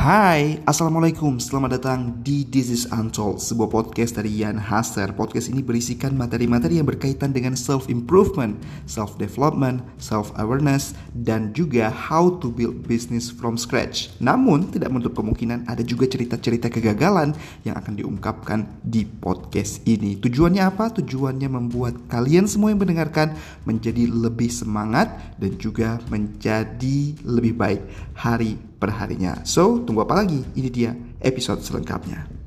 Hai, Assalamualaikum, selamat datang di This is Untold, sebuah podcast dari Ian Hasser Podcast ini berisikan materi-materi yang berkaitan dengan self-improvement, self-development, self-awareness, dan juga how to build business from scratch. Namun, tidak menutup kemungkinan ada juga cerita-cerita kegagalan yang akan diungkapkan di podcast ini. Tujuannya apa? Tujuannya membuat kalian semua yang mendengarkan menjadi lebih semangat dan juga menjadi lebih baik. Hari perharinya. So, tunggu apa lagi? Ini dia episode selengkapnya.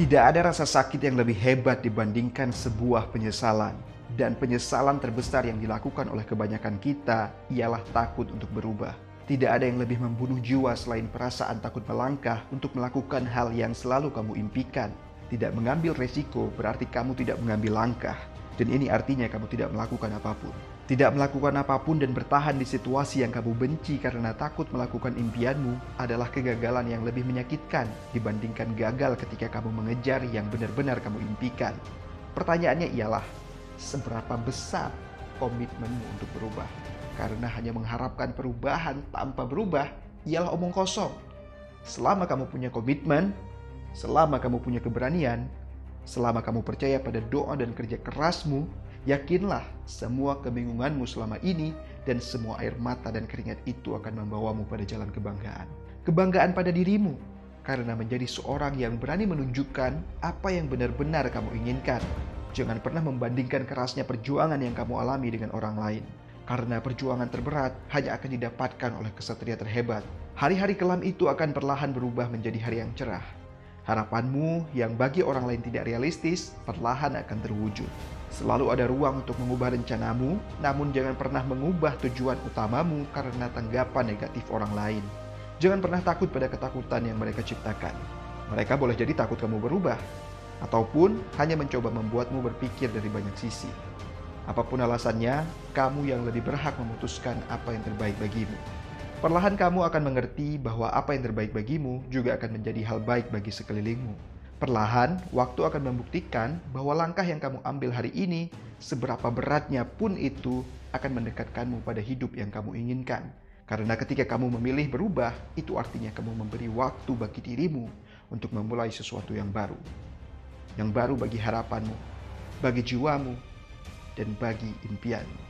Tidak ada rasa sakit yang lebih hebat dibandingkan sebuah penyesalan. Dan penyesalan terbesar yang dilakukan oleh kebanyakan kita ialah takut untuk berubah. Tidak ada yang lebih membunuh jiwa selain perasaan takut melangkah untuk melakukan hal yang selalu kamu impikan. Tidak mengambil resiko berarti kamu tidak mengambil langkah. Dan ini artinya kamu tidak melakukan apa pun. Tidak melakukan apa pun dan bertahan di situasi yang kamu benci karena takut melakukan impianmu adalah kegagalan yang lebih menyakitkan dibandingkan gagal ketika kamu mengejar yang benar-benar kamu impikan. Pertanyaannya ialah, seberapa besar komitmenmu untuk berubah? Karena hanya mengharapkan perubahan tanpa berubah ialah omong kosong. Selama kamu punya komitmen, Selama kamu punya keberanian, selama kamu percaya pada doa dan kerja kerasmu, yakinlah semua kebingunganmu selama ini dan semua air mata dan keringat itu akan membawamu pada jalan kebanggaan. Kebanggaan pada dirimu karena menjadi seorang yang berani menunjukkan apa yang benar-benar kamu inginkan. Jangan pernah membandingkan kerasnya perjuangan yang kamu alami dengan orang lain. Karena perjuangan terberat hanya akan didapatkan oleh kesatria terhebat. Hari-hari kelam itu akan perlahan berubah menjadi hari yang cerah Harapanmu yang bagi orang lain tidak realistis perlahan akan terwujud. Selalu ada ruang untuk mengubah rencanamu, namun jangan pernah mengubah tujuan utamamu karena tanggapan negatif orang lain. Jangan pernah takut pada ketakutan yang mereka ciptakan. Mereka boleh jadi takut kamu berubah, ataupun hanya mencoba membuatmu berpikir dari banyak sisi. Apa pun alasannya, kamu yang lebih berhak memutuskan apa yang terbaik bagimu. Perlahan kamu akan mengerti bahwa apa yang terbaik bagimu juga akan menjadi hal baik bagi sekelilingmu. Perlahan, waktu akan membuktikan bahwa langkah yang kamu ambil hari ini, seberapa beratnya pun itu, akan mendekatkanmu pada hidup yang kamu inginkan. Karena ketika kamu memilih berubah, itu artinya kamu memberi waktu bagi dirimu untuk memulai sesuatu yang baru. Yang baru bagi harapanmu, bagi jiwamu, dan bagi impianmu.